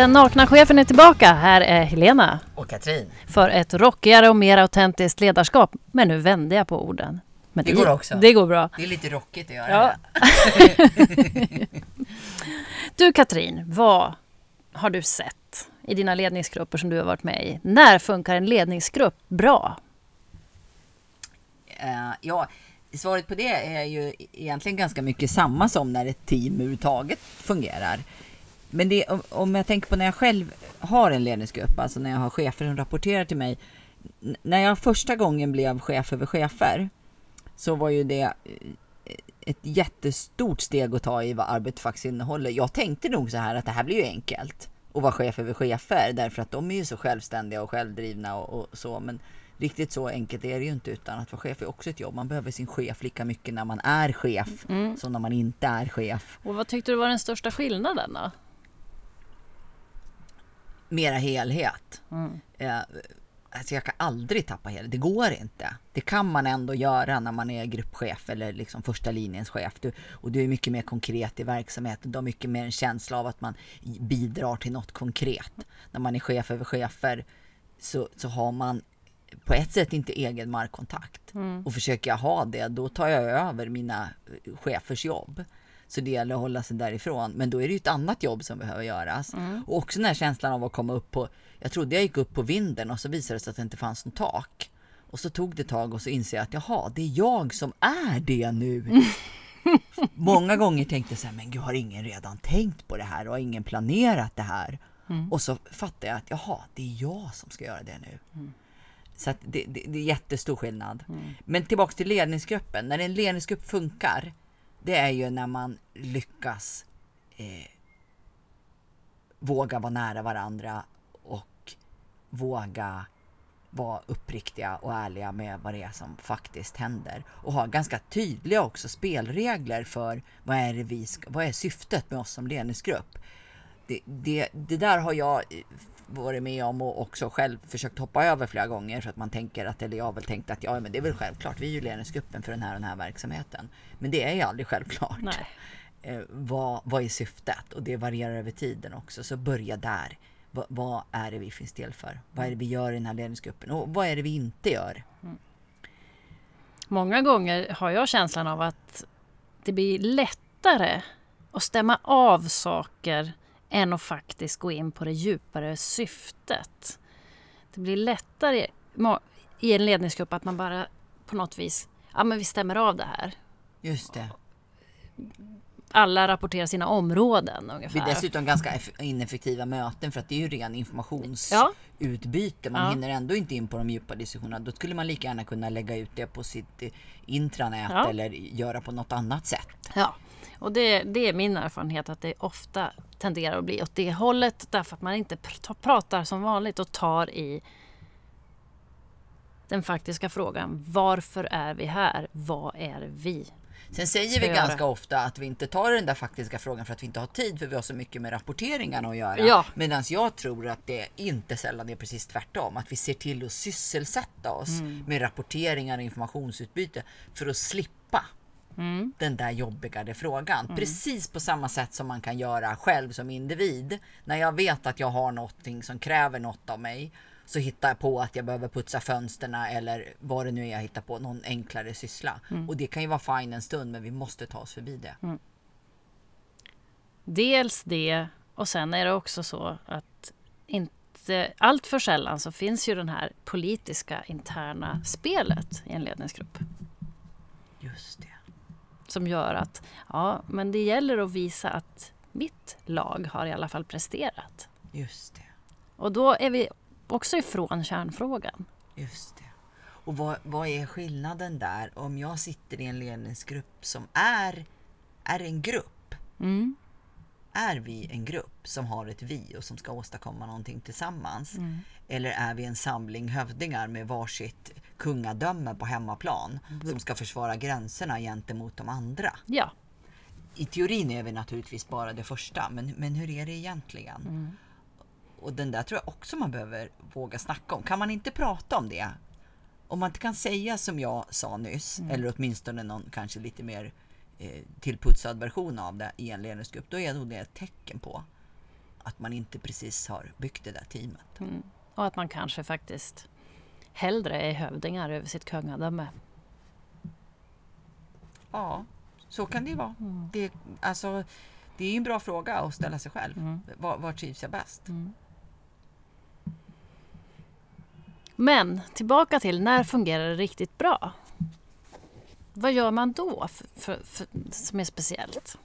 Den nakna chefen är tillbaka. Här är Helena. Och Katrin. För ett rockigare och mer autentiskt ledarskap. Men nu vände jag på orden. Men det, går också. Det går bra. Det är lite rockigt att göra ja. det. du Katrin, vad har du sett i dina ledningsgrupper som du har varit med i? När funkar en ledningsgrupp bra? Uh, ja, svaret på det är ju egentligen ganska mycket samma som när ett team överhuvudtaget fungerar. Men det, om jag tänker på när jag själv har en ledningsgrupp, alltså när jag har chefer som rapporterar till mig. När jag första gången blev chef över chefer så var ju det eh, ett jättestort steg att ta i vad arbetet faktiskt innehåller. Jag tänkte nog så här att det här blir ju enkelt att vara chef över chefer därför att de är ju så självständiga och självdrivna och, och så. Men riktigt så enkelt är det ju inte utan att vara chef är också ett jobb. Man behöver sin chef lika mycket när man är chef mm. som när man inte är chef. Och vad tyckte du var den största skillnaden då? Mera helhet. Mm. Eh, alltså jag kan aldrig tappa helhet. Det går inte. Det kan man ändå göra när man är gruppchef eller liksom första linjens chef. Du, och du är mycket mer konkret i verksamheten. Du har mycket mer en känsla av att man bidrar till något konkret. När man är chef över chefer så, så har man på ett sätt inte egen markkontakt. Mm. Och försöker jag ha det, då tar jag över mina chefers jobb. Så det gäller att hålla sig därifrån. Men då är det ju ett annat jobb som behöver göras. Mm. Och också den här känslan av att komma upp på, jag trodde jag gick upp på vinden och så visade det sig att det inte fanns något tak. Och så tog det tag och så inser jag att jaha, det är jag som är det nu. Mm. Många gånger tänkte jag så här, men gud har ingen redan tänkt på det här och har ingen planerat det här? Mm. Och så fattar jag att jaha, det är jag som ska göra det nu. Mm. Så det, det, det, är jättestor skillnad. Mm. Men tillbaks till ledningsgruppen. När en ledningsgrupp funkar, det är ju när man lyckas eh, våga vara nära varandra och våga vara uppriktiga och ärliga med vad det är som faktiskt händer. Och ha ganska tydliga också spelregler för vad är, det vi ska, vad är syftet med oss som ledningsgrupp. Det, det, det där har jag varit med om och också själv försökt hoppa över flera gånger för att man tänker att, eller jag har väl tänkt att ja men det är väl självklart, vi är ju ledningsgruppen för den här och den här verksamheten. Men det är ju aldrig självklart. Nej. Eh, vad, vad är syftet? Och det varierar över tiden också, så börja där. Va, vad är det vi finns till för? Vad är det vi gör i den här ledningsgruppen? Och vad är det vi inte gör? Mm. Många gånger har jag känslan av att det blir lättare att stämma av saker än att faktiskt gå in på det djupare syftet. Det blir lättare i en ledningsgrupp att man bara på något vis, ja men vi stämmer av det här. Just det. Alla rapporterar sina områden ungefär. Det är dessutom ganska ineffektiva möten för att det är ju ren informationsutbyte. Ja. Man ja. hinner ändå inte in på de djupa diskussionerna. Då skulle man lika gärna kunna lägga ut det på sitt eh, intranät ja. eller göra på något annat sätt. Ja, och det, det är min erfarenhet att det ofta tenderar att bli åt det hållet därför att man inte pr pratar som vanligt och tar i den faktiska frågan. Varför är vi här? Vad är vi? Sen säger vi ganska ofta att vi inte tar den där faktiska frågan för att vi inte har tid för vi har så mycket med rapporteringarna att göra. Ja. Medan jag tror att det inte sällan är precis tvärtom. Att vi ser till att sysselsätta oss mm. med rapporteringar och informationsutbyte för att slippa Mm. Den där jobbigare frågan. Mm. Precis på samma sätt som man kan göra själv som individ. När jag vet att jag har någonting som kräver något av mig så hittar jag på att jag behöver putsa fönsterna eller vad det nu är jag hittar på, någon enklare syssla. Mm. Och det kan ju vara fine en stund men vi måste ta oss förbi det. Mm. Dels det och sen är det också så att inte allt för sällan så finns ju den här politiska interna spelet i en ledningsgrupp. Just det som gör att ja, men det gäller att visa att mitt lag har i alla fall presterat. Just det. Och då är vi också ifrån kärnfrågan. Just det. Och vad, vad är skillnaden där om jag sitter i en ledningsgrupp som är, är en grupp? Mm. Är vi en grupp som har ett vi och som ska åstadkomma någonting tillsammans? Mm. Eller är vi en samling hövdingar med varsitt kungadöme på hemmaplan mm. som ska försvara gränserna gentemot de andra? Ja. I teorin är vi naturligtvis bara det första, men, men hur är det egentligen? Mm. Och den där tror jag också man behöver våga snacka om. Kan man inte prata om det? Om man inte kan säga som jag sa nyss, mm. eller åtminstone någon kanske lite mer eh, tillputsad version av det i en ledningsgrupp, då är nog det ett tecken på att man inte precis har byggt det där teamet. Mm. Och att man kanske faktiskt hellre är hövdingar över sitt kungadöme. Ja, så kan det ju vara. Mm. Det, alltså, det är ju en bra fråga att ställa sig själv. Mm. Var, var trivs jag bäst? Mm. Men tillbaka till när fungerar det riktigt bra? Vad gör man då för, för, för, som är speciellt?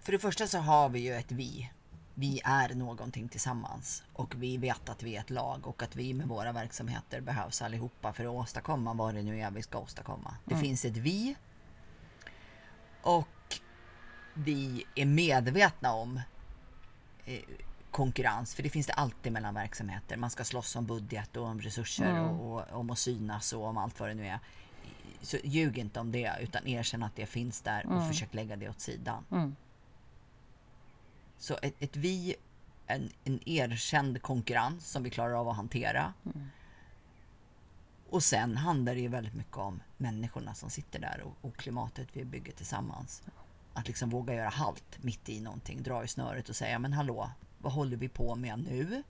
För det första så har vi ju ett vi. Vi är någonting tillsammans och vi vet att vi är ett lag och att vi med våra verksamheter behövs allihopa för att åstadkomma vad det nu är vi ska åstadkomma. Det Mm. finns ett vi och vi är medvetna om eh, konkurrens, för det finns det alltid mellan verksamheter. Man ska slåss om budget och om resurser Mm. och, och om att synas och om allt vad det nu är. Så ljug inte om det, utan erkänn att det finns där och Mm. försök lägga det åt sidan. Mm. Så ett, ett vi, en, en erkänd konkurrens som vi klarar av att hantera. Mm. Och sen handlar det ju väldigt mycket om människorna som sitter där och, och klimatet vi bygger tillsammans. Att liksom våga göra halt mitt i någonting, dra i snöret och säga men hallå, vad håller vi på med nu?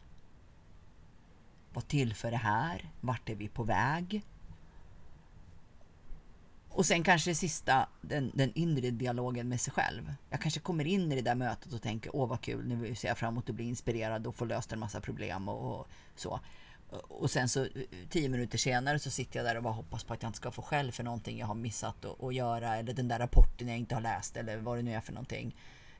Vad tillför det här? Vart är vi på väg? Och sen kanske det sista, den, den inre dialogen med sig själv. Jag kanske kommer in i det där mötet och tänker åh vad kul, nu ser jag fram emot att bli inspirerad och få löst en massa problem och, och så. Och sen så tio minuter senare så sitter jag där och bara hoppas på att jag inte ska få skäll för någonting jag har missat att, att göra eller den där rapporten jag inte har läst eller vad det nu är för någonting.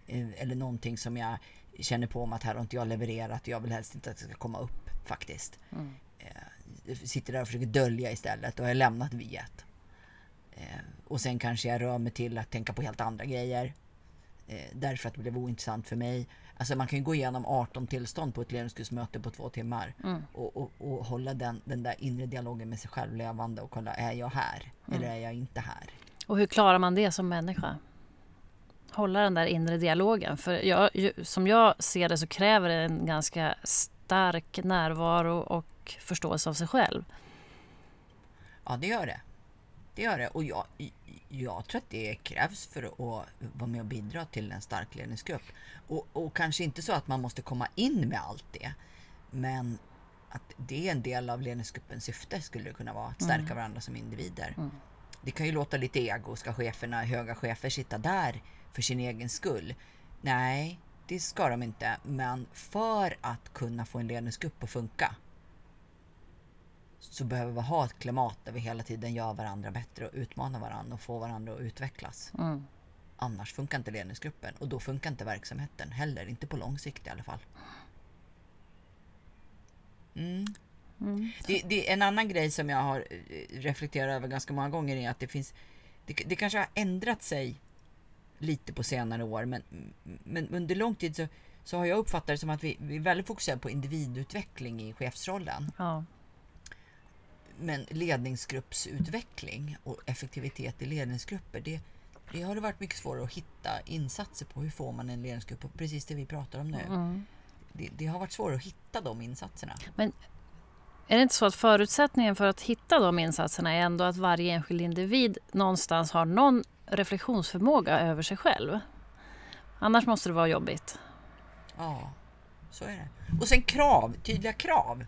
Eh, eller någonting som jag känner på mig att här har inte jag levererat och jag vill helst inte att det ska komma upp faktiskt. Mm. Eh, Sitter där och försöker dölja istället och har lämnat viet. Eh, Och sen kanske jag rör mig till att tänka på helt andra grejer. Eh, Därför att det blev ointressant för mig. Alltså man kan ju gå igenom 18 tillstånd på ett ledningsgruppsmöte på två timmar. Mm. Och, och, och hålla den, den där inre dialogen med sig själv levande och kolla, är jag här? Eller är jag inte här? Och hur klarar man det som människa? Hålla den där inre dialogen. För jag, som jag ser det så kräver det en ganska stark närvaro och förståelse av sig själv. Ja, det gör det. Det gör det. Och jag, jag tror att det krävs för att vara med och bidra till en stark ledningsgrupp. Och, och kanske inte så att man måste komma in med allt det. Men att det är en del av ledningsgruppens syfte skulle det kunna vara. Att stärka varandra som individer. Mm. Det kan ju låta lite ego. Ska cheferna, höga chefer sitta där för sin egen skull? Nej, det ska de inte. Men för att kunna få en ledningsgrupp att funka så behöver vi ha ett klimat där vi hela tiden gör varandra bättre och utmanar varandra och får varandra att utvecklas. Mm. Annars funkar inte ledningsgruppen och då funkar inte verksamheten heller, inte på lång sikt i alla fall. Mm. Mm. Det, det är en annan grej som jag har eh, reflekterat över ganska många gånger är att det finns det, det kanske har ändrat sig lite på senare år men, men under lång tid så, så har jag uppfattat det som att vi, vi är väldigt fokuserade på individutveckling i chefsrollen. Ja. Men ledningsgruppsutveckling och effektivitet i ledningsgrupper, det, det har det varit mycket svårare att hitta insatser på. Hur får man en ledningsgrupp? Och precis det vi pratar om nu. Mm. Det, det har varit svårare att hitta de insatserna. Är det inte så att förutsättningen för att hitta de insatserna är ändå att varje enskild individ någonstans har någon reflektionsförmåga över sig själv? Annars måste det vara jobbigt. Ja, så är det. Och sen krav, tydliga krav.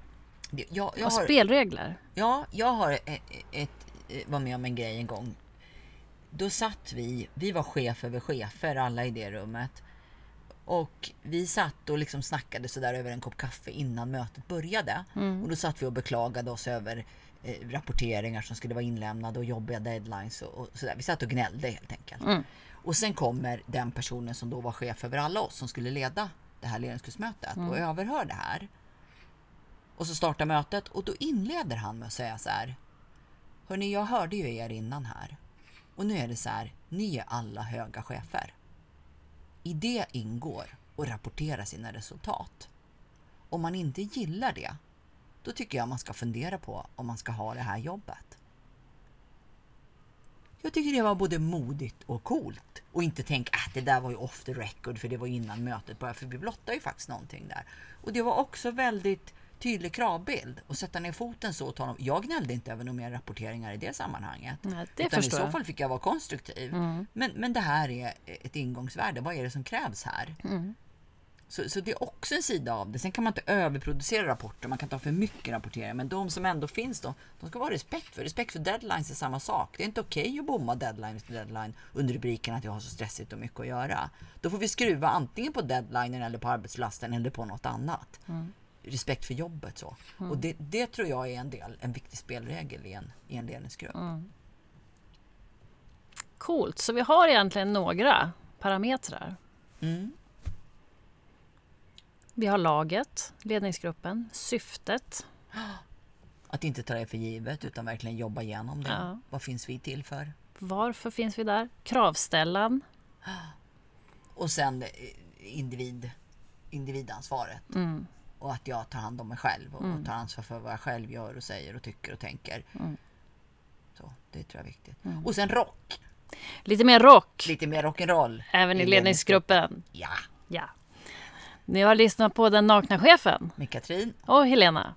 Jag, jag Och har, spelregler. ja, jag har ett, ett, var med om en grej en gång. Då satt vi, vi var chef över chefer alla i det rummet. Och vi satt och liksom snackade sådär över en kopp kaffe innan mötet började. Och då satt vi och beklagade oss över eh, rapporteringar som skulle vara inlämnade och jobbiga deadlines och, och sådär. Vi satt och gnällde helt enkelt. Mm. Och sen kommer den personen som då var chef över alla oss som skulle leda det här ledningsgruppsmötet och överhör det här. Och så startar mötet och då inleder han med att säga så här. Hörni, jag hörde ju er innan här. Och nu är det så här, ni är alla höga chefer. I det ingår att rapportera sina resultat. Om man inte gillar det, då tycker jag man ska fundera på om man ska ha det här jobbet. Jag tycker det var både modigt och coolt. Och inte tänka att äh, det där var ju off the record för det var innan mötet började. För vi blottade ju faktiskt någonting där. Och det var också väldigt tydlig kravbild. Och sätta ner foten så och tala om. Jag gnällde inte över några mer rapporteringar i det sammanhanget. Nej, det Utan i så fall fick jag vara konstruktiv. Mm. Men, men det här är ett ingångsvärde. Vad är det som krävs här? Mm. Så, så det är också en sida av det. Sen kan man inte överproducera rapporter, man kan ta för mycket rapportering. Men de som ändå finns då, de ska vara respekt för. Respekt för deadlines är samma sak. Det är inte okej okay att bomma deadline efter deadline under rubriken att jag har så stressigt och mycket att göra. Då får vi skruva antingen på deadlinen eller på arbetslasten eller på något annat. Mm. Respekt för jobbet så. Mm. Och det, det, tror jag är en del, en viktig spelregel i en, i en ledningsgrupp. Mm. Coolt, så vi har egentligen några parametrar. Mm. Vi har laget, ledningsgruppen, syftet. Att inte ta det för givet utan verkligen jobba igenom det. Ja. Vad finns vi till för? Varför finns vi där? Kravställan. Och sen eh, individ, individansvaret. Mm. Och att jag tar hand om mig själv och mm. tar ansvar för vad jag själv gör och säger och tycker och tänker. Mm. Så, det tror jag är viktigt. Mm. Och sen rock. Lite mer rock. Lite mer rock'n'roll. Även i ledningsgruppen. Ja. ja. Ni har lyssnat på Den nakna chefen. Med Katrin. Och Helena.